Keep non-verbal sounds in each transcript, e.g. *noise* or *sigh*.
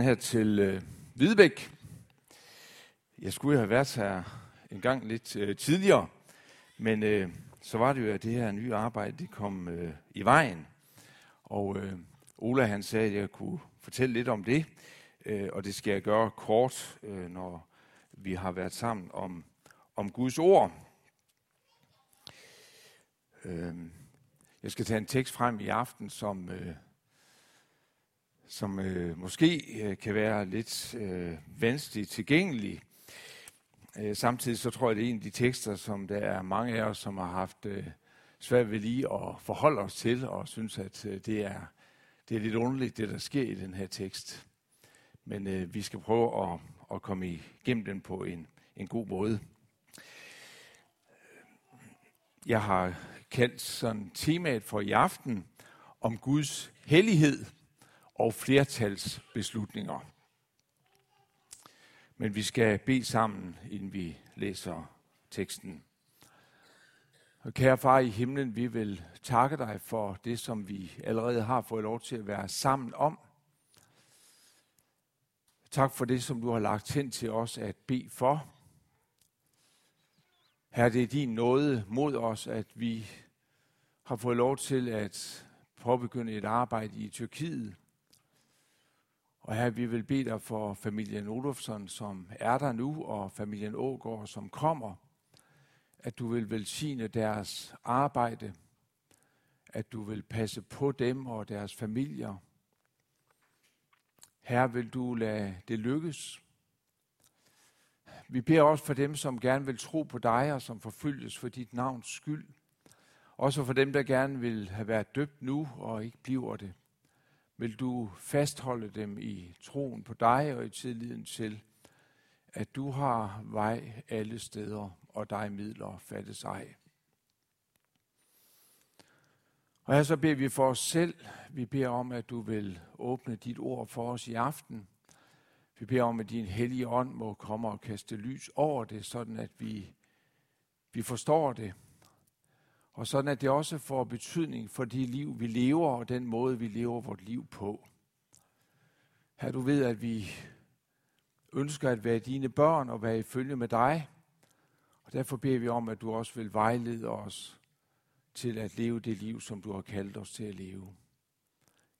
her til øh, Hvidebæk. Jeg skulle have været her en gang lidt øh, tidligere, men øh, så var det jo, at det her nye arbejde det kom øh, i vejen. Og øh, Ola han sagde, at jeg kunne fortælle lidt om det, øh, og det skal jeg gøre kort, øh, når vi har været sammen om, om Guds ord. Øh, jeg skal tage en tekst frem i aften, som... Øh, som øh, måske øh, kan være lidt øh, vanskeligt tilgængelig. Øh, samtidig så tror jeg, det er en af de tekster, som der er mange af os, som har haft øh, svært ved lige at forholde os til, og synes, at øh, det, er, det er lidt underligt, det der sker i den her tekst. Men øh, vi skal prøve at, at komme igennem den på en, en god måde. Jeg har kaldt sådan temaet for i aften om Guds hellighed – og flertalsbeslutninger. Men vi skal bede sammen, inden vi læser teksten. Og kære far i himlen, vi vil takke dig for det, som vi allerede har fået lov til at være sammen om. Tak for det, som du har lagt hen til os at bede for. Her det er din nåde mod os, at vi har fået lov til at påbegynde et arbejde i Tyrkiet. Og her vi vil bede dig for familien Olofsson, som er der nu, og familien Ågård, som kommer, at du vil velsigne deres arbejde, at du vil passe på dem og deres familier. Her vil du lade det lykkes. Vi beder også for dem, som gerne vil tro på dig og som forfølges for dit navns skyld. Også for dem, der gerne vil have været døbt nu og ikke bliver det vil du fastholde dem i troen på dig og i tilliden til, at du har vej alle steder, og dig midler fattes ej. Og her så beder vi for os selv. Vi beder om, at du vil åbne dit ord for os i aften. Vi beder om, at din hellige ånd må komme og kaste lys over det, sådan at vi, vi forstår det, og sådan at det også får betydning for det liv, vi lever, og den måde, vi lever vort liv på. Her du ved, at vi ønsker at være dine børn og være i følge med dig. Og derfor beder vi om, at du også vil vejlede os til at leve det liv, som du har kaldt os til at leve.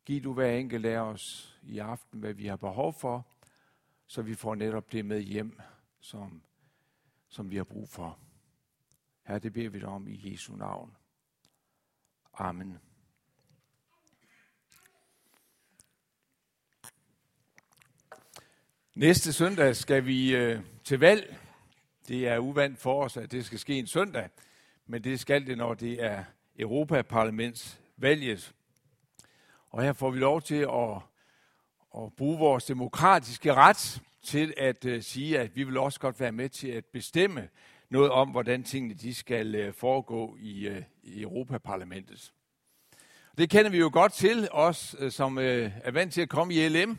Giv du hver enkelt af os i aften, hvad vi har behov for, så vi får netop det med hjem, som, som vi har brug for. Her det beder vi dig om i Jesu navn. Amen. Næste søndag skal vi øh, til valg. Det er uvandt for os, at det skal ske en søndag, men det skal det, når det er Europaparlamentsvalget. Og her får vi lov til at, at bruge vores demokratiske ret til at øh, sige, at vi vil også godt være med til at bestemme, noget om, hvordan tingene de skal øh, foregå i, øh, i Europaparlamentet. Det kender vi jo godt til, os øh, som er vant til at komme i LM.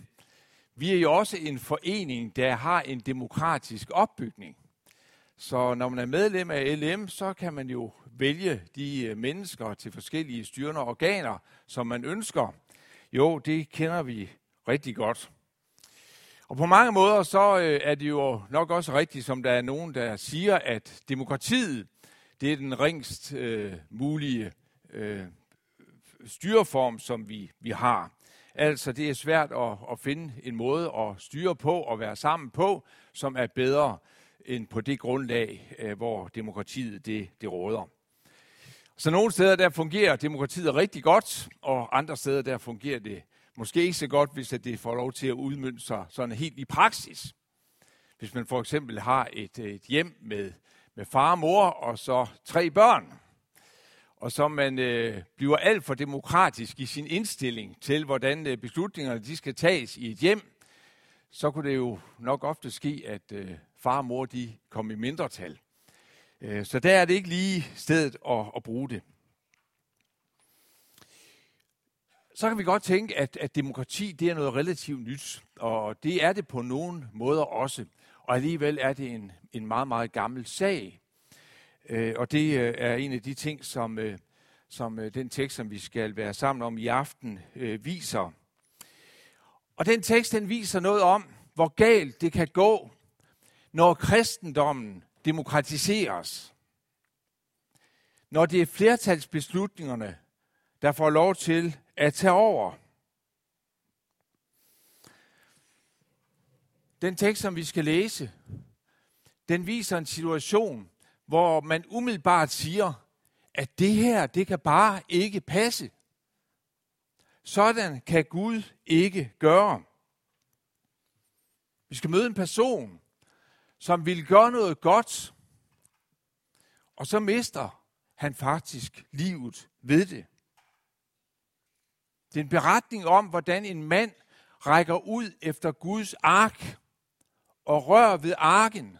Vi er jo også en forening, der har en demokratisk opbygning. Så når man er medlem af LM, så kan man jo vælge de mennesker til forskellige styrende organer, som man ønsker. Jo, det kender vi rigtig godt. Og på mange måder så øh, er det jo nok også rigtigt, som der er nogen, der siger, at demokratiet, det er den ringst øh, mulige øh, styreform, som vi, vi har. Altså, det er svært at, at finde en måde at styre på og være sammen på, som er bedre end på det grundlag, øh, hvor demokratiet det, det råder. Så nogle steder, der fungerer demokratiet rigtig godt, og andre steder, der fungerer det Måske ikke så godt, hvis det får lov til at udmynde sig sådan helt i praksis. Hvis man for eksempel har et, øh, et hjem med, med far og mor og så tre børn, og så man øh, bliver alt for demokratisk i sin indstilling til, hvordan øh, beslutningerne de skal tages i et hjem, så kunne det jo nok ofte ske, at øh, far og mor de kom i mindretal. Øh, så der er det ikke lige stedet at, at bruge det. Så kan vi godt tænke, at, at demokrati det er noget relativt nyt, og det er det på nogle måder også. Og alligevel er det en, en meget, meget gammel sag. Øh, og det øh, er en af de ting, som, øh, som øh, den tekst, som vi skal være sammen om i aften, øh, viser. Og den tekst, den viser noget om, hvor galt det kan gå, når kristendommen demokratiseres. Når det er flertalsbeslutningerne, der får lov til at tage over. Den tekst, som vi skal læse, den viser en situation, hvor man umiddelbart siger, at det her, det kan bare ikke passe. Sådan kan Gud ikke gøre. Vi skal møde en person, som vil gøre noget godt, og så mister han faktisk livet ved det. Det er en beretning om, hvordan en mand rækker ud efter Guds ark og rører ved arken,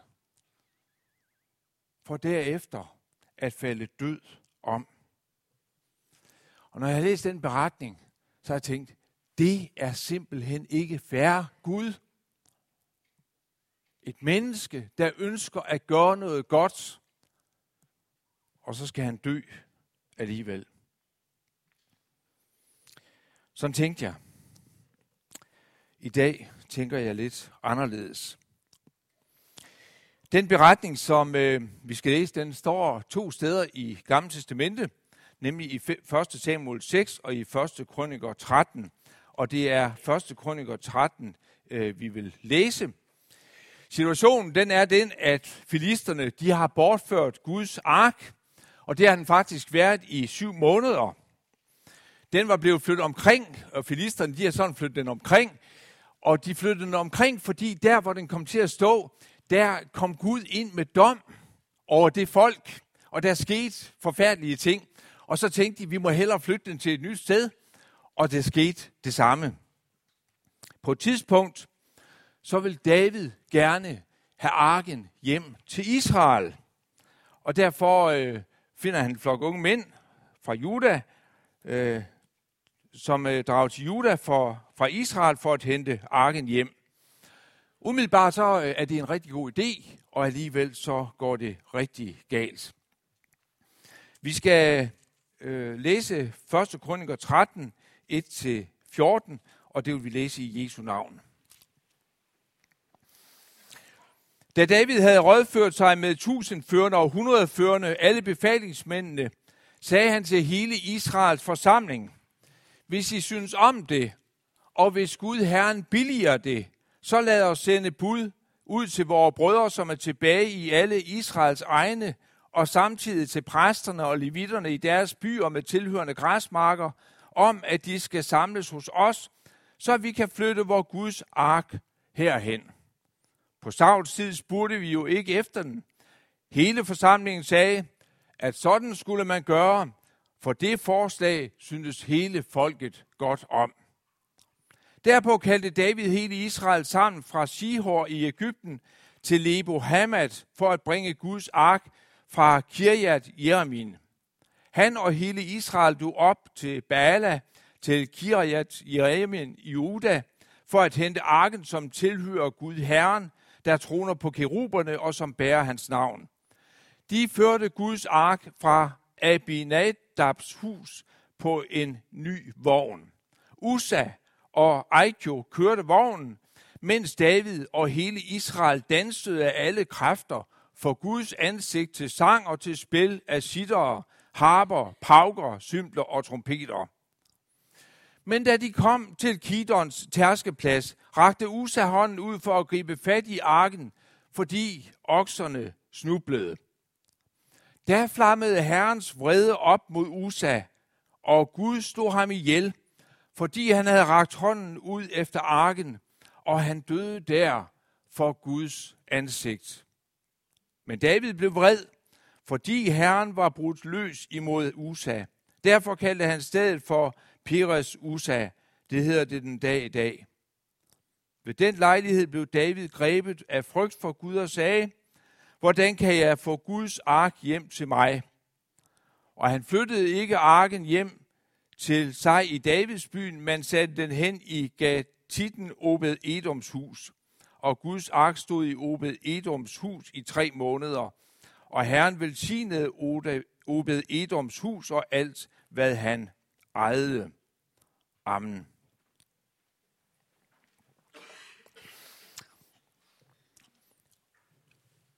for derefter at falde død om. Og når jeg har læst den beretning, så har jeg tænkt, det er simpelthen ikke færre Gud. Et menneske, der ønsker at gøre noget godt, og så skal han dø alligevel. Sådan tænkte jeg. I dag tænker jeg lidt anderledes. Den beretning, som øh, vi skal læse, den står to steder i Gamle Testamente, nemlig i 1. Samuel 6 og i 1. Krøniker 13. Og det er 1. Krøniker 13, øh, vi vil læse. Situationen den er den, at filisterne de har bortført Guds ark, og det har den faktisk været i syv måneder. Den var blevet flyttet omkring, og filisterne de har sådan flyttet den omkring, og de flyttede den omkring, fordi der, hvor den kom til at stå, der kom Gud ind med dom over det folk, og der skete forfærdelige ting. Og så tænkte de, vi må hellere flytte den til et nyt sted, og det skete det samme. På et tidspunkt, så vil David gerne have arken hjem til Israel. Og derfor øh, finder han en flok unge mænd fra Juda, øh, som øh, drager til Juda for, fra Israel for at hente arken hjem. Umiddelbart så øh, er det en rigtig god idé, og alligevel så går det rigtig galt. Vi skal øh, læse 1. Kroniker 13, 1-14, og det vil vi læse i Jesu navn. Da David havde rådført sig med tusindførende og hundredførende, alle befalingsmændene, sagde han til hele Israels forsamling, hvis I synes om det, og hvis Gud Herren billiger det, så lad os sende bud ud til vores brødre, som er tilbage i alle Israels egne, og samtidig til præsterne og levitterne i deres byer med tilhørende græsmarker, om at de skal samles hos os, så vi kan flytte vores Guds ark herhen. På Sauls tid spurgte vi jo ikke efter den. Hele forsamlingen sagde, at sådan skulle man gøre, for det forslag syntes hele folket godt om. Derpå kaldte David hele Israel sammen fra Shihor i Ægypten til Lebo Hamad for at bringe Guds ark fra Kirjat Jermin. Han og hele Israel du op til Bala, til Kirjat Jermin i Juda, for at hente arken, som tilhører Gud Herren, der troner på keruberne og som bærer hans navn. De førte Guds ark fra Abinad Abinadabs hus på en ny vogn. Usa, og Aikjo kørte vognen, mens David og hele Israel dansede af alle kræfter for Guds ansigt til sang og til spil af sittere, harper, pauker, symbler og trompeter. Men da de kom til Kidons tærskeplads, rakte Usa hånden ud for at gribe fat i arken, fordi okserne snublede. Der flammede Herrens vrede op mod Usa, og Gud stod ham ihjel, fordi han havde ragt hånden ud efter arken, og han døde der for Guds ansigt. Men David blev vred, fordi Herren var brudt løs imod Usa. Derfor kaldte han stedet for Pires Usa. Det hedder det den dag i dag. Ved den lejlighed blev David grebet af frygt for Gud og sagde, hvordan kan jeg få Guds ark hjem til mig? Og han flyttede ikke arken hjem til sig i Davids byen, men satte den hen i Gatitten Obed Edoms hus. Og Guds ark stod i Obed Edoms hus i tre måneder. Og Herren velsignede Obed Edoms hus og alt, hvad han ejede. Amen.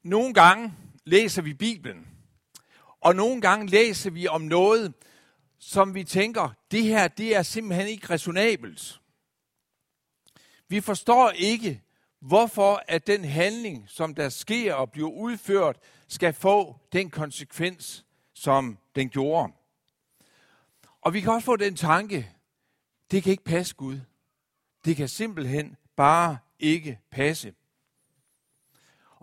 Nogle gange læser vi Bibelen, og nogle gange læser vi om noget, som vi tænker, det her det er simpelthen ikke resonabelt. Vi forstår ikke, hvorfor at den handling, som der sker og bliver udført, skal få den konsekvens, som den gjorde. Og vi kan også få den tanke, det kan ikke passe Gud. Det kan simpelthen bare ikke passe.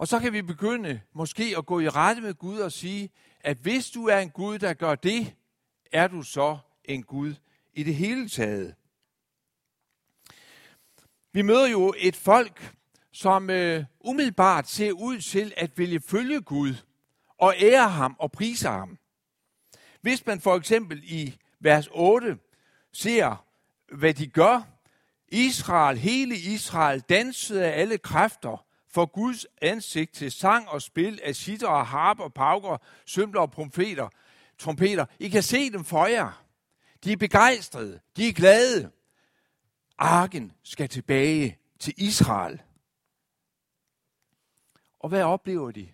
Og så kan vi begynde måske at gå i rette med Gud og sige, at hvis du er en Gud, der gør det, er du så en Gud i det hele taget. Vi møder jo et folk, som øh, umiddelbart ser ud til at ville følge Gud og ære ham og prise ham. Hvis man for eksempel i vers 8 ser, hvad de gør, Israel, hele Israel, dansede af alle kræfter for Guds ansigt til sang og spil af sitter og harp og pauker, sømler og trompeter. trompeter. I kan se dem for jer. De er begejstrede. De er glade. Arken skal tilbage til Israel. Og hvad oplever de?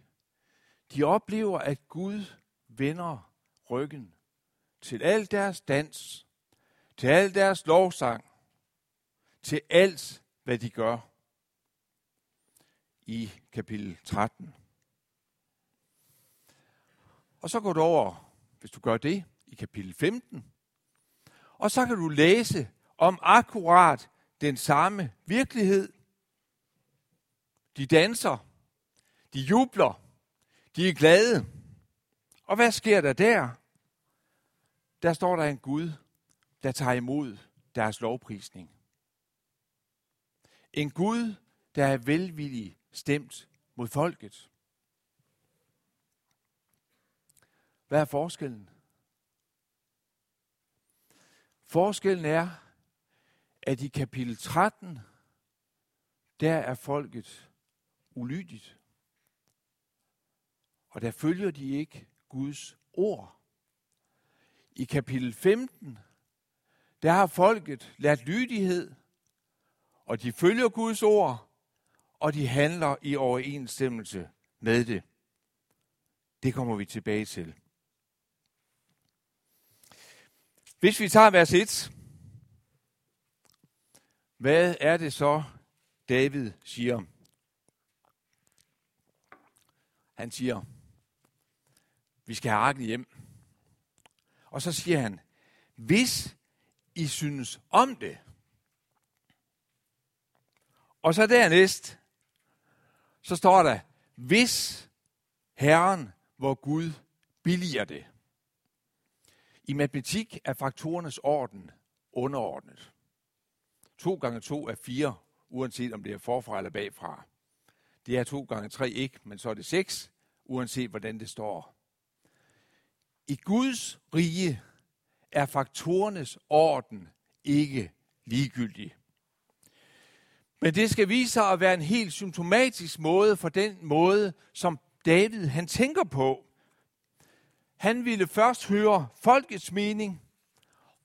De oplever, at Gud vender ryggen til al deres dans, til al deres lovsang, til alt, hvad de gør i kapitel 13. Og så går du over, hvis du gør det, i kapitel 15. Og så kan du læse om akkurat den samme virkelighed. De danser, de jubler, de er glade. Og hvad sker der der? Der står der en Gud, der tager imod deres lovprisning. En Gud, der er velvillig stemt mod folket. Hvad er forskellen? Forskellen er, at i kapitel 13, der er folket ulydigt. Og der følger de ikke Guds ord. I kapitel 15, der har folket lært lydighed, og de følger Guds ord, og de handler i overensstemmelse med det. Det kommer vi tilbage til. Hvis vi tager vers 1, hvad er det så, David siger? Han siger, vi skal have arken hjem. Og så siger han, hvis I synes om det. Og så dernæst, så står der, hvis Herren, hvor Gud, billiger det. I matematik er faktorernes orden underordnet. 2 gange 2 er 4, uanset om det er forfra eller bagfra. Det er 2 gange 3 ikke, men så er det 6, uanset hvordan det står. I Guds rige er faktorernes orden ikke ligegyldig. Men det skal vise sig at være en helt symptomatisk måde for den måde, som David han tænker på. Han ville først høre folkets mening,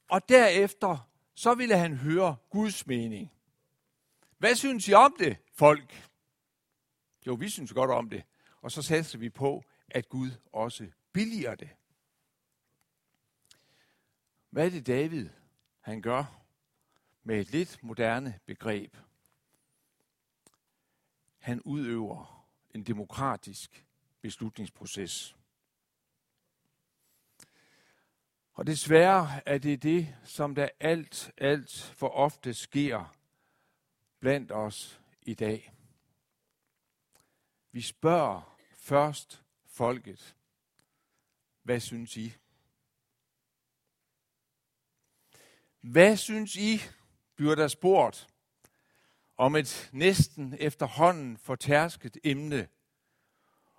og derefter så ville han høre Guds mening. Hvad synes I om det, folk? Jo, vi synes godt om det. Og så satser vi på, at Gud også billiger det. Hvad er det David, han gør med et lidt moderne begreb? Han udøver en demokratisk beslutningsproces. Og desværre er det det, som der alt, alt for ofte sker blandt os i dag. Vi spørger først folket, hvad synes I? Hvad synes I, bliver der spurgt om et næsten efterhånden fortærsket emne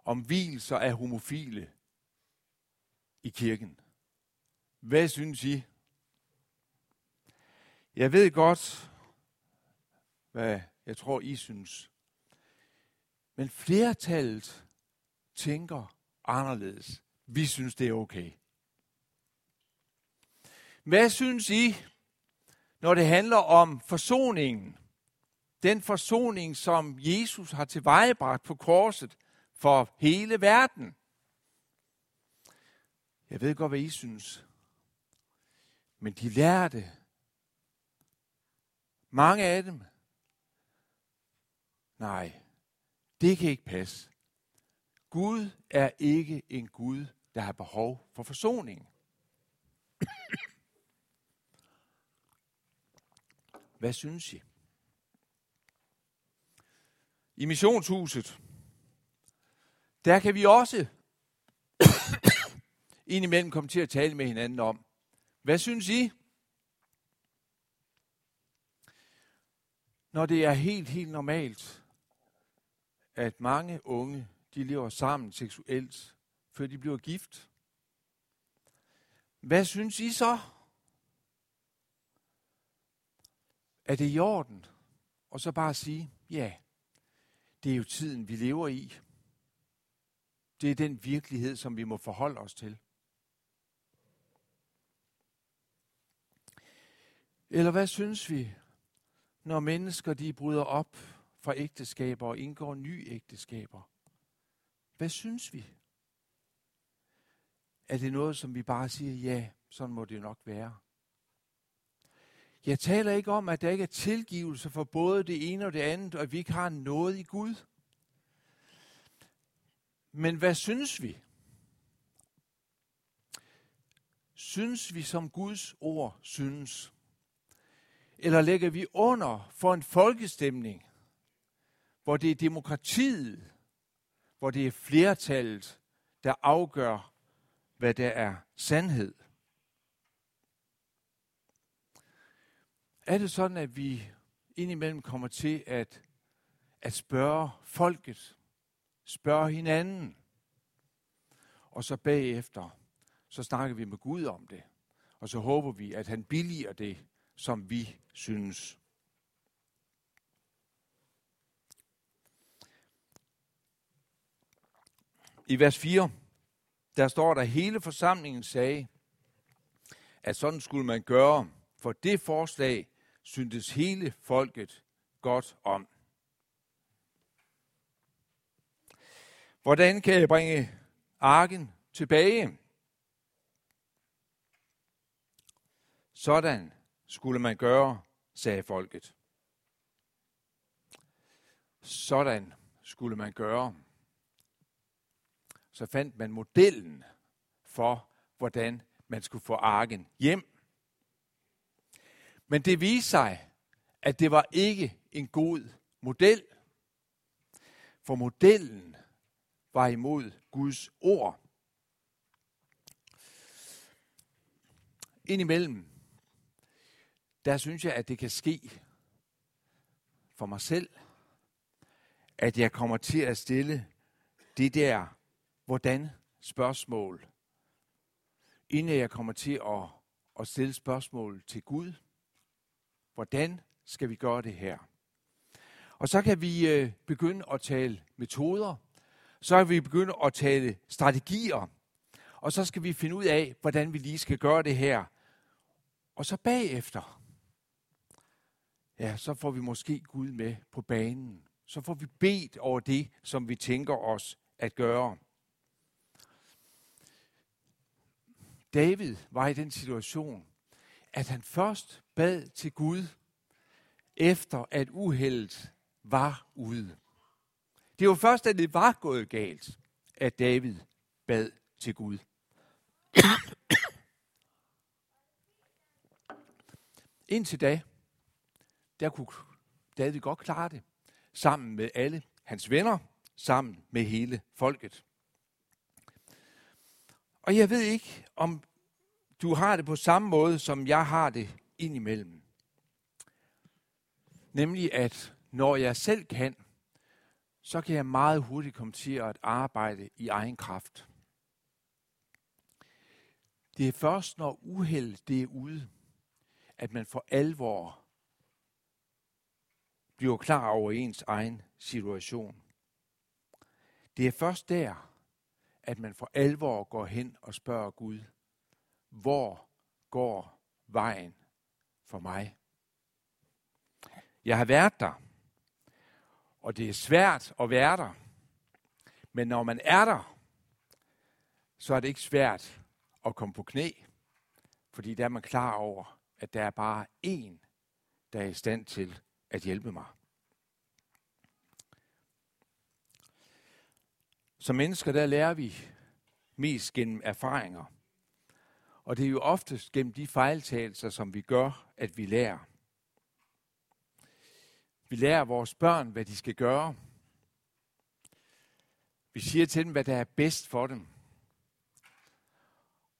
om hvilser af homofile i kirken? Hvad synes I? Jeg ved godt, hvad jeg tror, I synes. Men flertallet tænker anderledes. Vi synes, det er okay. Hvad synes I, når det handler om forsoningen? Den forsoning, som Jesus har tilvejebragt på korset for hele verden. Jeg ved godt, hvad I synes. Men de lærte, mange af dem, nej, det kan ikke passe. Gud er ikke en Gud, der har behov for forsoning. Hvad synes I? I missionshuset, der kan vi også *coughs* indimellem komme til at tale med hinanden om, hvad synes I? Når det er helt, helt normalt, at mange unge, de lever sammen seksuelt, før de bliver gift. Hvad synes I så? Er det i orden? Og så bare sige, ja, det er jo tiden, vi lever i. Det er den virkelighed, som vi må forholde os til. Eller hvad synes vi, når mennesker de bryder op fra ægteskaber og indgår nye ægteskaber? Hvad synes vi? Er det noget, som vi bare siger, ja, sådan må det nok være? Jeg taler ikke om, at der ikke er tilgivelse for både det ene og det andet, og at vi ikke har noget i Gud. Men hvad synes vi? Synes vi som Guds ord synes? Eller lægger vi under for en folkestemning, hvor det er demokratiet, hvor det er flertallet, der afgør, hvad der er sandhed? Er det sådan, at vi indimellem kommer til at, at spørge folket, spørge hinanden, og så bagefter, så snakker vi med Gud om det, og så håber vi, at han billiger det, som vi synes. I vers 4, der står der, hele forsamlingen sagde, at sådan skulle man gøre, for det forslag syntes hele folket godt om. Hvordan kan jeg bringe arken tilbage? Sådan skulle man gøre, sagde folket. Sådan skulle man gøre. Så fandt man modellen for, hvordan man skulle få arken hjem. Men det viste sig, at det var ikke en god model. For modellen var imod Guds ord. Indimellem, der synes jeg, at det kan ske for mig selv, at jeg kommer til at stille det der, hvordan spørgsmål, inden jeg kommer til at, at stille spørgsmål til Gud. Hvordan skal vi gøre det her? Og så kan vi øh, begynde at tale metoder. Så kan vi begynde at tale strategier. Og så skal vi finde ud af, hvordan vi lige skal gøre det her. Og så bagefter, ja, så får vi måske Gud med på banen. Så får vi bedt over det, som vi tænker os at gøre. David var i den situation, at han først bad til Gud, efter at uheldet var ude. Det var først, da det var gået galt, at David bad til Gud. *clears throat* Indtil da, der kunne David godt klare det, sammen med alle hans venner, sammen med hele folket. Og jeg ved ikke, om du har det på samme måde, som jeg har det indimellem. Nemlig at når jeg selv kan, så kan jeg meget hurtigt komme til at arbejde i egen kraft. Det er først, når uheld det er ude, at man for alvor bliver klar over ens egen situation. Det er først der, at man for alvor går hen og spørger Gud, hvor går vejen for mig? Jeg har været der, og det er svært at være der. Men når man er der, så er det ikke svært at komme på knæ, fordi der er man klar over, at der er bare én, der er i stand til at hjælpe mig. Som mennesker, der lærer vi mest gennem erfaringer. Og det er jo oftest gennem de fejltagelser, som vi gør, at vi lærer. Vi lærer vores børn, hvad de skal gøre. Vi siger til dem, hvad der er bedst for dem.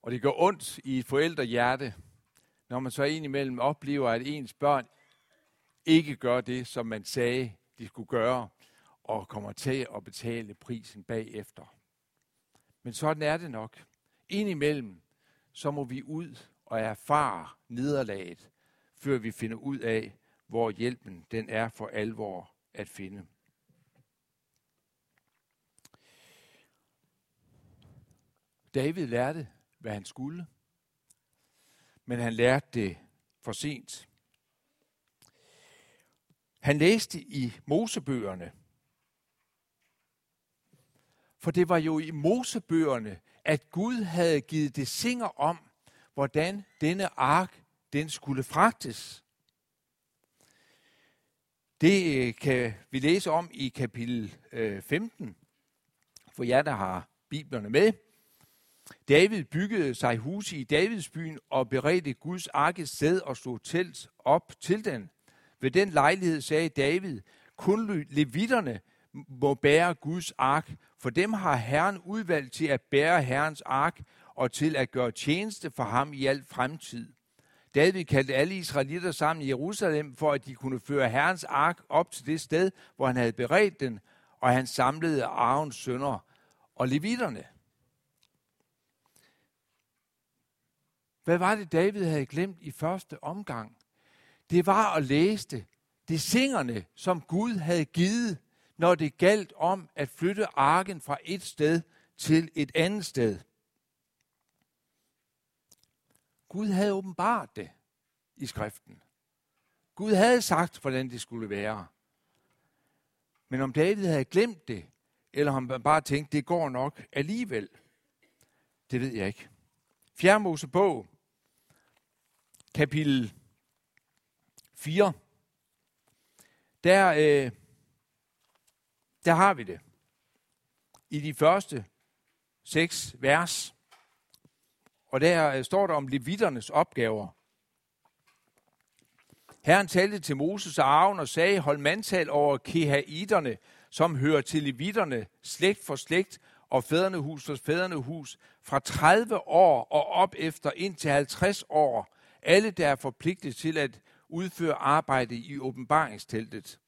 Og det gør ondt i et forældrehjerte, når man så indimellem oplever, at ens børn ikke gør det, som man sagde, de skulle gøre, og kommer til at betale prisen bagefter. Men sådan er det nok. Indimellem, så må vi ud og erfare nederlaget, før vi finder ud af, hvor hjælpen den er for alvor at finde. David lærte, hvad han skulle, men han lærte det for sent. Han læste i Mosebøgerne, for det var jo i Mosebøgerne, at Gud havde givet det singer om, hvordan denne ark den skulle fragtes. Det øh, kan vi læse om i kapitel øh, 15, for jer, der har biblerne med. David byggede sig hus i Davidsbyen og beredte Guds arke sted og stod telt op til den. Ved den lejlighed sagde David, kun levitterne må bære Guds ark, for dem har Herren udvalgt til at bære Herrens ark og til at gøre tjeneste for ham i al fremtid. David kaldte alle israelitter sammen i Jerusalem, for at de kunne føre Herrens ark op til det sted, hvor han havde beredt den, og han samlede Arons sønner og levitterne. Hvad var det, David havde glemt i første omgang? Det var at læse det. Det singerne, som Gud havde givet, når det galt om at flytte arken fra et sted til et andet sted. Gud havde åbenbart det i skriften. Gud havde sagt, hvordan det skulle være. Men om David havde glemt det, eller om han bare tænkte, det går nok alligevel, det ved jeg ikke. Fjerde Mosebog, kapitel 4. Der, øh, der har vi det. I de første seks vers. Og der øh, står der om levitternes opgaver. Herren talte til Moses og Aaron og sagde, hold mandtal over kehaiterne, som hører til levitterne, slægt for slægt, og fædrenehus for fædrenehus, fra 30 år og op efter indtil 50 år, alle der er forpligtet til at udføre arbejde i åbenbaringsteltet.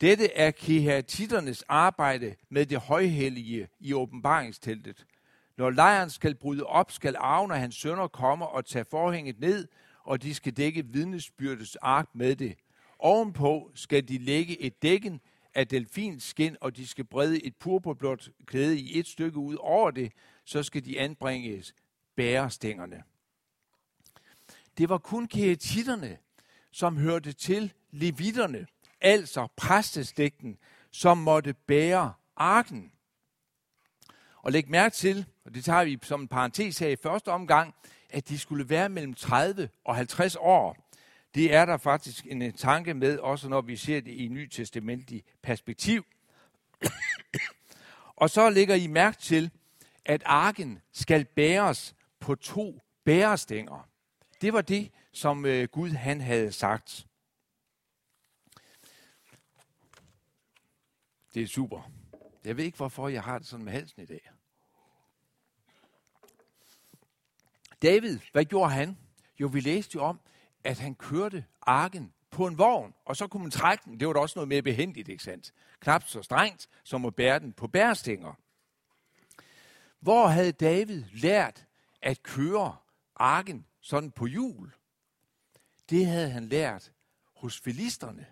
Dette er kehatitternes arbejde med det højhellige i åbenbaringsteltet. Når lejren skal bryde op, skal arven og hans sønner komme og tage forhænget ned, og de skal dække vidnesbyrdets ark med det. Ovenpå skal de lægge et dækken af delfinskin, og de skal brede et purpurblåt klæde i et stykke ud over det, så skal de anbringes bærestængerne. Det var kun kehetitterne, som hørte til levitterne, altså præsteslægten, som måtte bære arken. Og læg mærke til, og det tager vi som en parentes her i første omgang, at de skulle være mellem 30 og 50 år. Det er der faktisk en øh, tanke med, også når vi ser det i Ny Testamentlig perspektiv. *coughs* og så lægger I mærke til, at arken skal bæres på to bærestænger. Det var det, som øh, Gud han havde sagt. Det er super. Jeg ved ikke, hvorfor jeg har det sådan med halsen i dag. David, hvad gjorde han? Jo, vi læste jo om, at han kørte arken på en vogn, og så kunne man trække den. Det var da også noget mere behendigt, ikke sandt? Knap så strengt, som at bære den på bærestænger. Hvor havde David lært at køre arken sådan på jul? Det havde han lært hos filisterne,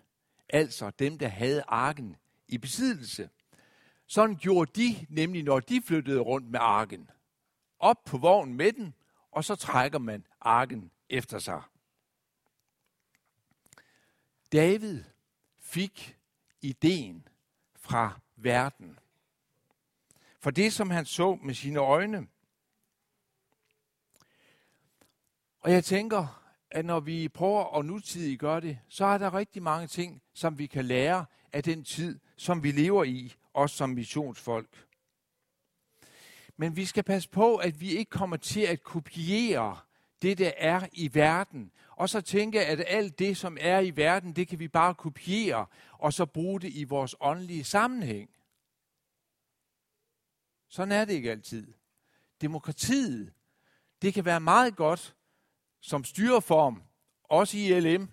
altså dem, der havde arken i besiddelse. Sådan gjorde de nemlig, når de flyttede rundt med arken. Op på vognen med den, og så trækker man arken efter sig. David fik ideen fra verden. for det, som han så med sine øjne. Og jeg tænker, at når vi prøver at nutidigt gøre det, så er der rigtig mange ting, som vi kan lære af den tid, som vi lever i, også som missionsfolk. Men vi skal passe på, at vi ikke kommer til at kopiere det, der er i verden. Og så tænke, at alt det, som er i verden, det kan vi bare kopiere, og så bruge det i vores åndelige sammenhæng. Sådan er det ikke altid. Demokratiet, det kan være meget godt som styreform, også i LM,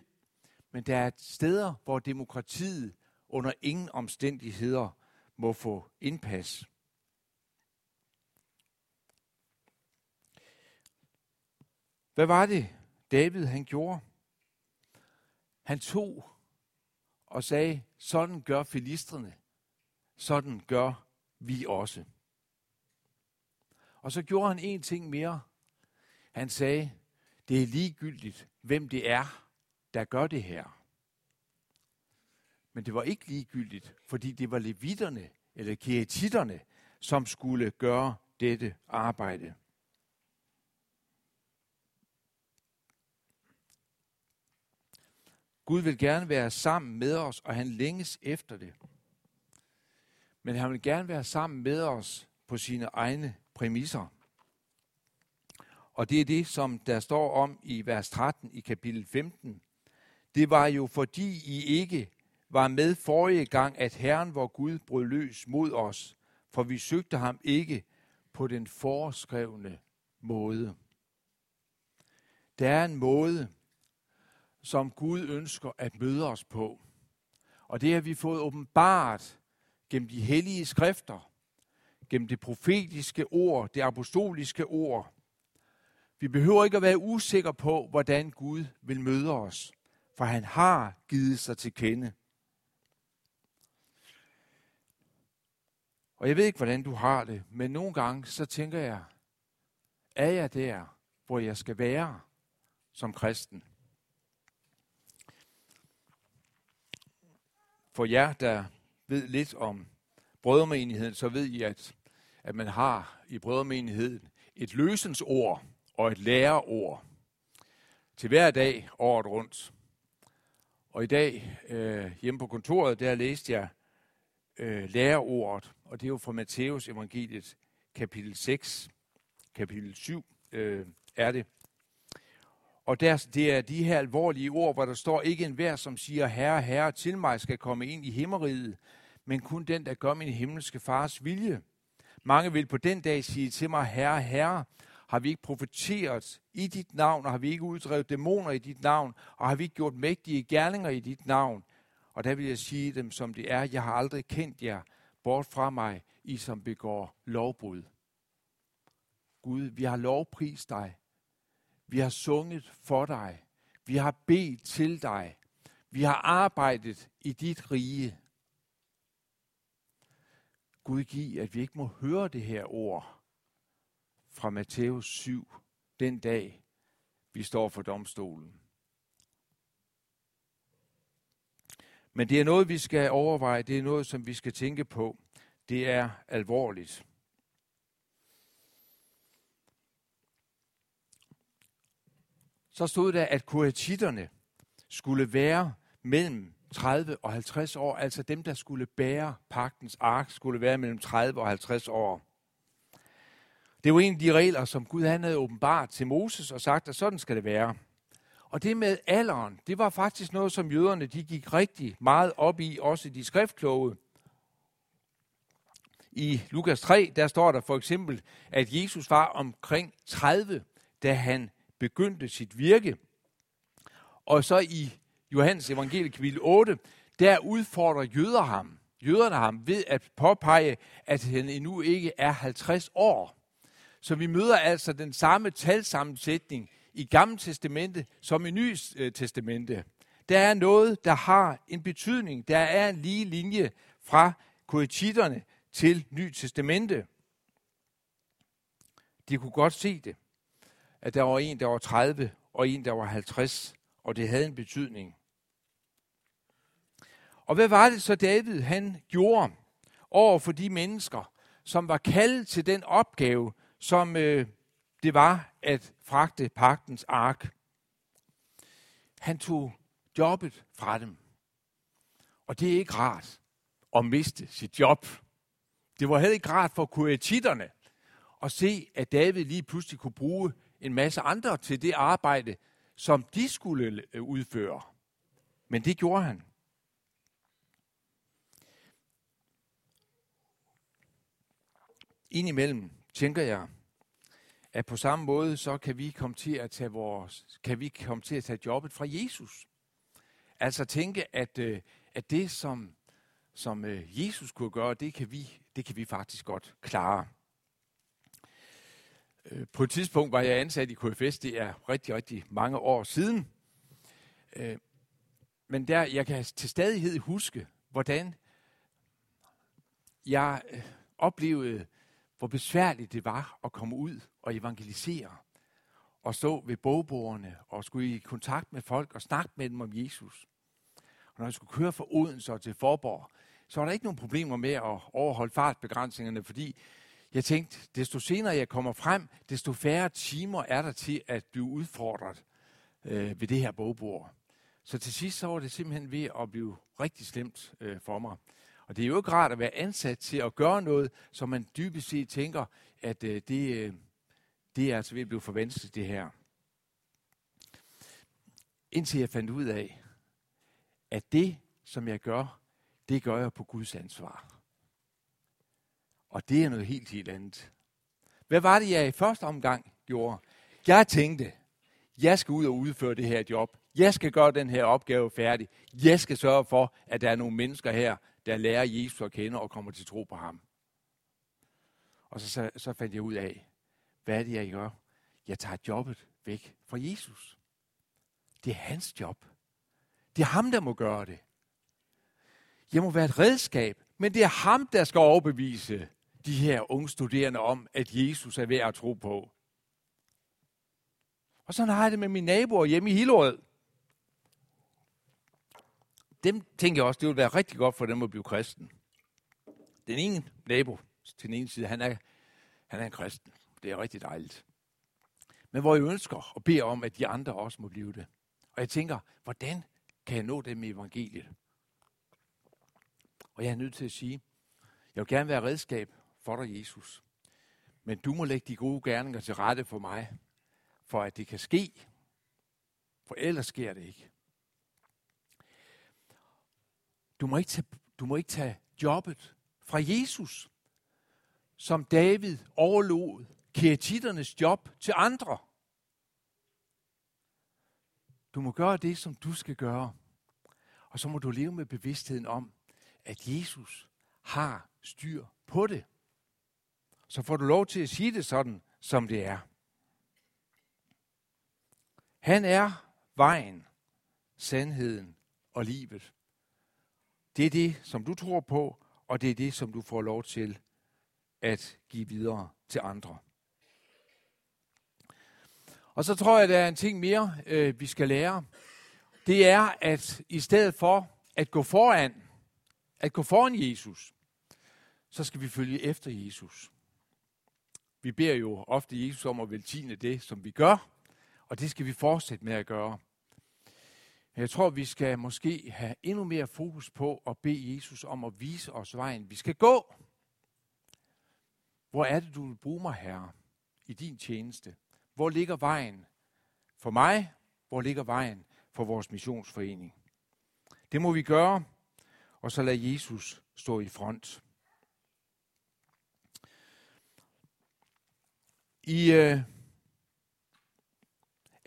men der er steder, hvor demokratiet under ingen omstændigheder må få indpas. Hvad var det, David han gjorde? Han tog og sagde, sådan gør filistrene, sådan gør vi også. Og så gjorde han en ting mere. Han sagde, det er ligegyldigt, hvem det er, der gør det her. Men det var ikke ligegyldigt, fordi det var levitterne eller keretitterne, som skulle gøre dette arbejde. Gud vil gerne være sammen med os, og han længes efter det. Men han vil gerne være sammen med os på sine egne præmisser. Og det er det, som der står om i vers 13 i kapitel 15. Det var jo fordi I ikke var med forrige gang, at Herren, vor Gud, brød løs mod os, for vi søgte ham ikke på den foreskrevne måde. Der er en måde, som Gud ønsker at møde os på. Og det har vi fået åbenbart gennem de hellige skrifter, gennem det profetiske ord, det apostoliske ord. Vi behøver ikke at være usikre på, hvordan Gud vil møde os, for han har givet sig til kende. Og jeg ved ikke, hvordan du har det, men nogle gange så tænker jeg, er jeg der, hvor jeg skal være som kristen? For jer, der ved lidt om brødremenigheden, så ved I, at, at man har i brødremenigheden et løsensord og et læreord til hver dag året rundt. Og i dag øh, hjemme på kontoret, der læste jeg øh, læreordet, og det er jo fra Matthæus evangeliet kapitel 6, kapitel 7 øh, er det. Og der, det er de her alvorlige ord, hvor der står, ikke en hver, som siger, herre, herre, til mig skal komme ind i himmeriget, men kun den, der gør min himmelske fars vilje. Mange vil på den dag sige til mig, herre, herre, har vi ikke profeteret i dit navn, og har vi ikke uddrevet dæmoner i dit navn, og har vi ikke gjort mægtige gerninger i dit navn? Og der vil jeg sige dem, som det er, jeg har aldrig kendt jer, bort fra mig, I som begår lovbrud. Gud, vi har lovprist dig, vi har sunget for dig. Vi har bedt til dig. Vi har arbejdet i dit rige. Gud giv, at vi ikke må høre det her ord fra Matthæus 7, den dag, vi står for domstolen. Men det er noget, vi skal overveje. Det er noget, som vi skal tænke på. Det er alvorligt. så stod der, at kohetitterne skulle være mellem 30 og 50 år, altså dem, der skulle bære pagtens ark, skulle være mellem 30 og 50 år. Det var en af de regler, som Gud han havde åbenbart til Moses og sagt, at sådan skal det være. Og det med alderen, det var faktisk noget, som jøderne de gik rigtig meget op i, også de skriftkloge. I Lukas 3, der står der for eksempel, at Jesus var omkring 30, da han begyndte sit virke. Og så i Johannes evangelie kapitel 8, der udfordrer jøder ham, jøderne ham ved at påpege, at han endnu ikke er 50 år. Så vi møder altså den samme talsammensætning i Gamle Testamente som i Nye øh, Testamente. Der er noget, der har en betydning. Der er en lige linje fra koetitterne til Nye Testamente. De kunne godt se det at der var en, der var 30, og en, der var 50, og det havde en betydning. Og hvad var det så David, han gjorde over for de mennesker, som var kaldet til den opgave, som øh, det var at fragte pagtens ark. Han tog jobbet fra dem. Og det er ikke rart at miste sit job. Det var heller ikke rart for kuetitterne at se, at David lige pludselig kunne bruge en masse andre til det arbejde, som de skulle øh, udføre. Men det gjorde han. Indimellem tænker jeg, at på samme måde, så kan vi komme til at tage, vores, kan vi komme til at tage jobbet fra Jesus. Altså tænke, at, øh, at det, som, som øh, Jesus kunne gøre, det kan, vi, det kan vi faktisk godt klare. Øh, på et tidspunkt var jeg ansat i KFS, det er rigtig, rigtig mange år siden. Men der, jeg kan til stadighed huske, hvordan jeg oplevede hvor besværligt det var at komme ud og evangelisere, og stå ved bogbordene og skulle i kontakt med folk og snakke med dem om Jesus. Og når jeg skulle køre fra Odense til Forborg, så var der ikke nogen problemer med at overholde fartbegrænsningerne, fordi jeg tænkte, desto senere jeg kommer frem, desto færre timer er der til at blive udfordret øh, ved det her bogbord. Så til sidst så var det simpelthen ved at blive rigtig slemt øh, for mig. Og det er jo ikke rart at være ansat til at gøre noget, som man dybest set tænker, at øh, det, øh, det er altså ved at blive forventet det her. Indtil jeg fandt ud af, at det, som jeg gør, det gør jeg på Guds ansvar. Og det er noget helt, helt andet. Hvad var det, jeg i første omgang gjorde? Jeg tænkte, jeg skal ud og udføre det her job. Jeg skal gøre den her opgave færdig. Jeg skal sørge for, at der er nogle mennesker her, der lærer Jesus at kende og kommer til tro på ham. Og så, så, så fandt jeg ud af, hvad er det, jeg gør? Jeg tager jobbet væk fra Jesus. Det er hans job. Det er ham, der må gøre det. Jeg må være et redskab, men det er ham, der skal overbevise de her unge studerende om, at Jesus er værd at tro på. Og sådan har jeg det med mine naboer hjemme i Hillerød dem tænker jeg også, det ville være rigtig godt for dem at blive kristen. Den ene nabo til den ene side, han er, han er en kristen. Det er rigtig dejligt. Men hvor jeg ønsker og beder om, at de andre også må blive det. Og jeg tænker, hvordan kan jeg nå dem med evangeliet? Og jeg er nødt til at sige, jeg vil gerne være redskab for dig, Jesus. Men du må lægge de gode gerninger til rette for mig, for at det kan ske. For ellers sker det ikke. Du må ikke tage, du må ikke tage jobbet fra Jesus, som David overlod keretitternes job til andre. Du må gøre det, som du skal gøre. Og så må du leve med bevidstheden om, at Jesus har styr på det. Så får du lov til at sige det sådan, som det er. Han er vejen, sandheden og livet. Det er det, som du tror på, og det er det, som du får lov til at give videre til andre. Og så tror jeg, der er en ting mere, øh, vi skal lære. Det er, at i stedet for at gå foran, at gå foran Jesus, så skal vi følge efter Jesus. Vi beder jo ofte Jesus om at velsigne det, som vi gør, og det skal vi fortsætte med at gøre. Jeg tror, vi skal måske have endnu mere fokus på at bede Jesus om at vise os vejen. Vi skal gå. Hvor er det, du vil bruge mig, Herre, i din tjeneste? Hvor ligger vejen for mig? Hvor ligger vejen for vores missionsforening? Det må vi gøre, og så lad Jesus stå i front. I øh,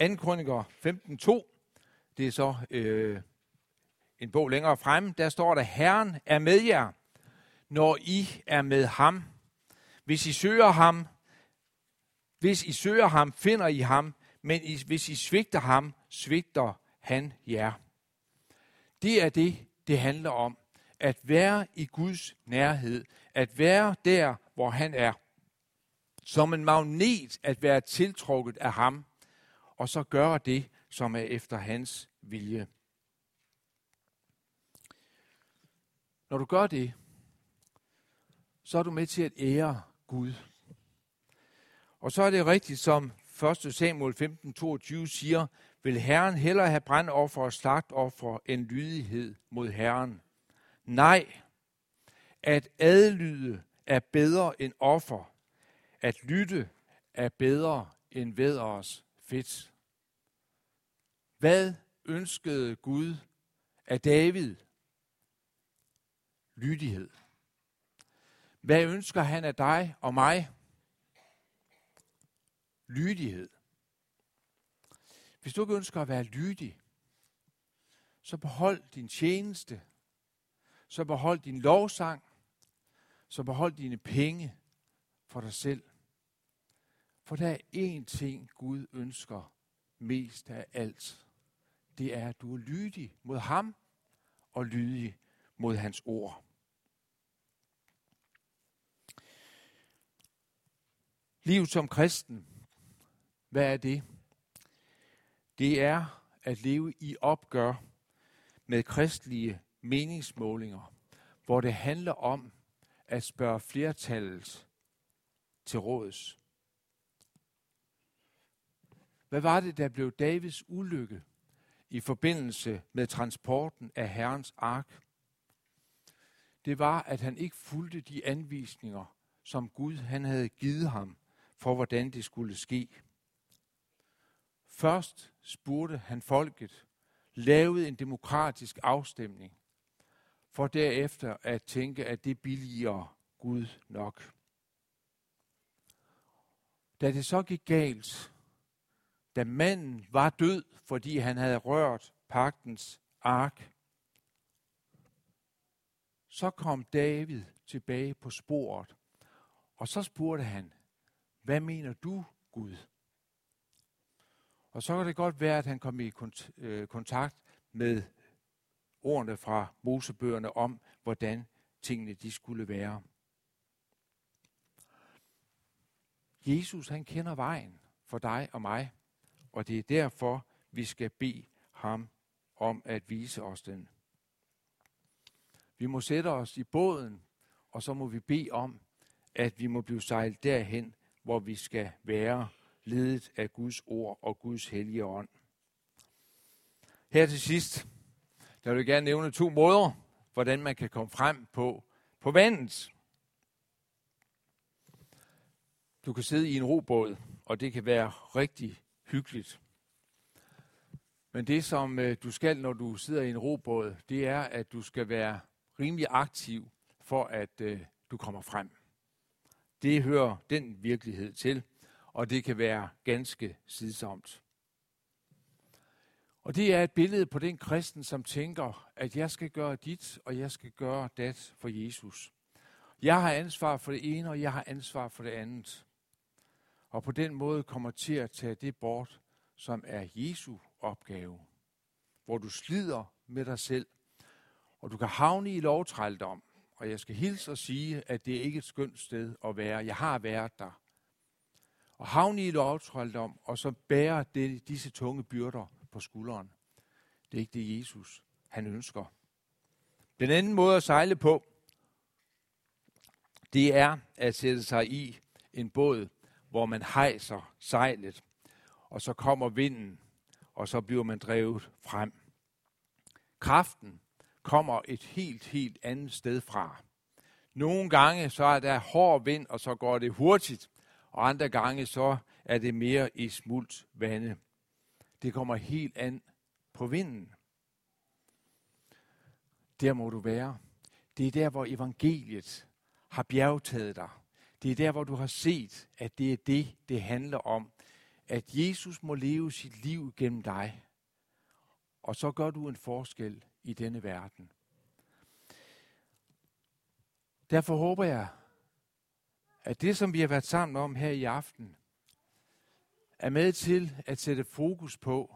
2. Kroniker 15.2, det er så øh, en bog længere frem, der står der, Herren er med jer, når I er med ham. Hvis I søger ham, hvis I søger ham, finder I ham, men I, hvis I svigter ham, svigter han jer. Det er det, det handler om. At være i Guds nærhed. At være der, hvor han er. Som en magnet at være tiltrukket af ham. Og så gøre det, som er efter hans vilje. Når du gør det, så er du med til at ære Gud. Og så er det rigtigt, som 1. Samuel 15, 22 siger, vil Herren hellere have brandoffer og slagtoffer end lydighed mod Herren. Nej, at adlyde er bedre end offer. At lytte er bedre end væders fedt. Hvad ønskede Gud af David? Lydighed. Hvad ønsker han af dig og mig? Lydighed. Hvis du ikke ønsker at være lydig, så behold din tjeneste, så behold din lovsang, så behold dine penge for dig selv. For der er én ting, Gud ønsker mest af alt. Det er, at du er lydig mod ham og lydig mod hans ord. Liv som kristen, hvad er det? Det er at leve i opgør med kristelige meningsmålinger, hvor det handler om at spørge flertallet til råds. Hvad var det, der blev Davids ulykke i forbindelse med transporten af Herrens ark? Det var, at han ikke fulgte de anvisninger, som Gud han havde givet ham for, hvordan det skulle ske. Først spurgte han folket, lavede en demokratisk afstemning, for derefter at tænke, at det billiger Gud nok. Da det så gik galt, da manden var død, fordi han havde rørt pagtens ark, så kom David tilbage på sporet, og så spurgte han, hvad mener du, Gud? Og så kan det godt være, at han kom i øh, kontakt med ordene fra Mosebøgerne om, hvordan tingene de skulle være. Jesus, han kender vejen for dig og mig, og det er derfor, vi skal bede ham om at vise os den. Vi må sætte os i båden, og så må vi bede om, at vi må blive sejlet derhen, hvor vi skal være ledet af Guds ord og Guds hellige ånd. Her til sidst, der vil jeg gerne nævne to måder, hvordan man kan komme frem på, på vandet. Du kan sidde i en robåd, og det kan være rigtig hyggeligt. Men det, som øh, du skal, når du sidder i en robåd, det er, at du skal være rimelig aktiv for, at øh, du kommer frem. Det hører den virkelighed til og det kan være ganske sidsomt. Og det er et billede på den kristen, som tænker, at jeg skal gøre dit, og jeg skal gøre dat for Jesus. Jeg har ansvar for det ene, og jeg har ansvar for det andet. Og på den måde kommer til at tage det bort, som er Jesu opgave. Hvor du slider med dig selv, og du kan havne i lovtrældom. Og jeg skal hilse og sige, at det er ikke et skønt sted at være. Jeg har været der og havne i lovtrældom, og så bære det, disse tunge byrder på skulderen. Det er ikke det, Jesus han ønsker. Den anden måde at sejle på, det er at sætte sig i en båd, hvor man hejser sejlet, og så kommer vinden, og så bliver man drevet frem. Kraften kommer et helt, helt andet sted fra. Nogle gange så er der hård vind, og så går det hurtigt, og andre gange så er det mere i smult vande. Det kommer helt an på vinden. Der må du være. Det er der, hvor evangeliet har bjergtaget dig. Det er der, hvor du har set, at det er det, det handler om. At Jesus må leve sit liv gennem dig. Og så gør du en forskel i denne verden. Derfor håber jeg, at det, som vi har været sammen om her i aften, er med til at sætte fokus på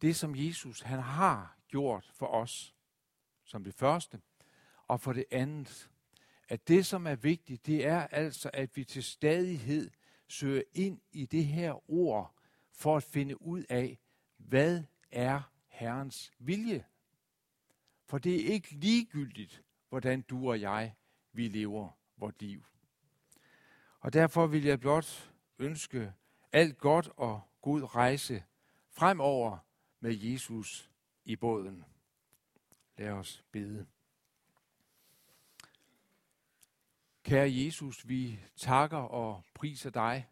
det, som Jesus han har gjort for os, som det første, og for det andet, at det, som er vigtigt, det er altså, at vi til stadighed søger ind i det her ord, for at finde ud af, hvad er Herrens vilje. For det er ikke ligegyldigt, hvordan du og jeg vi lever vort liv. Og derfor vil jeg blot ønske alt godt og god rejse fremover med Jesus i båden. Lad os bede. Kære Jesus, vi takker og priser dig,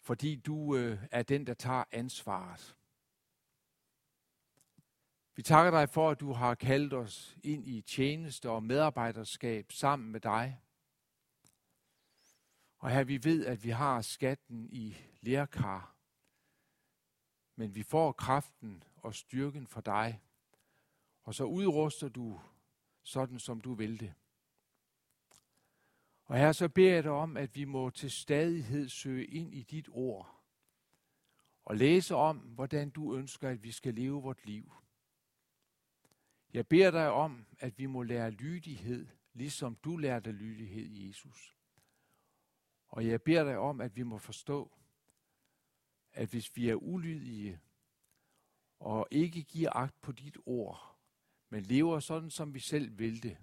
fordi du øh, er den, der tager ansvaret. Vi takker dig for, at du har kaldt os ind i tjeneste og medarbejderskab sammen med dig. Og her vi ved, at vi har skatten i lærkar, men vi får kraften og styrken fra dig, og så udruster du sådan, som du vil det. Og her så beder jeg dig om, at vi må til stadighed søge ind i dit ord og læse om, hvordan du ønsker, at vi skal leve vort liv. Jeg beder dig om, at vi må lære lydighed, ligesom du lærte lydighed, Jesus. Og jeg beder dig om, at vi må forstå, at hvis vi er ulydige og ikke giver agt på dit ord, men lever sådan, som vi selv vil det,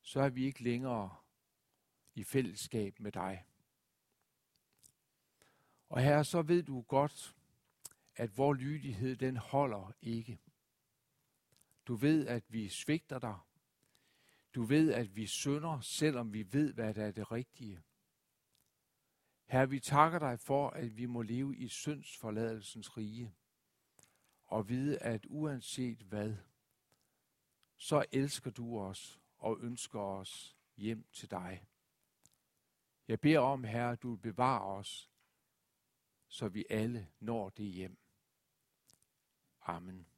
så er vi ikke længere i fællesskab med dig. Og her så ved du godt, at vor lydighed, den holder ikke. Du ved, at vi svigter dig. Du ved, at vi synder, selvom vi ved, hvad der er det rigtige. Her vi takker dig for, at vi må leve i syndsforladelsens rige, og vide, at uanset hvad, så elsker du os og ønsker os hjem til dig. Jeg beder om, Herre, du bevarer os, så vi alle når det hjem. Amen.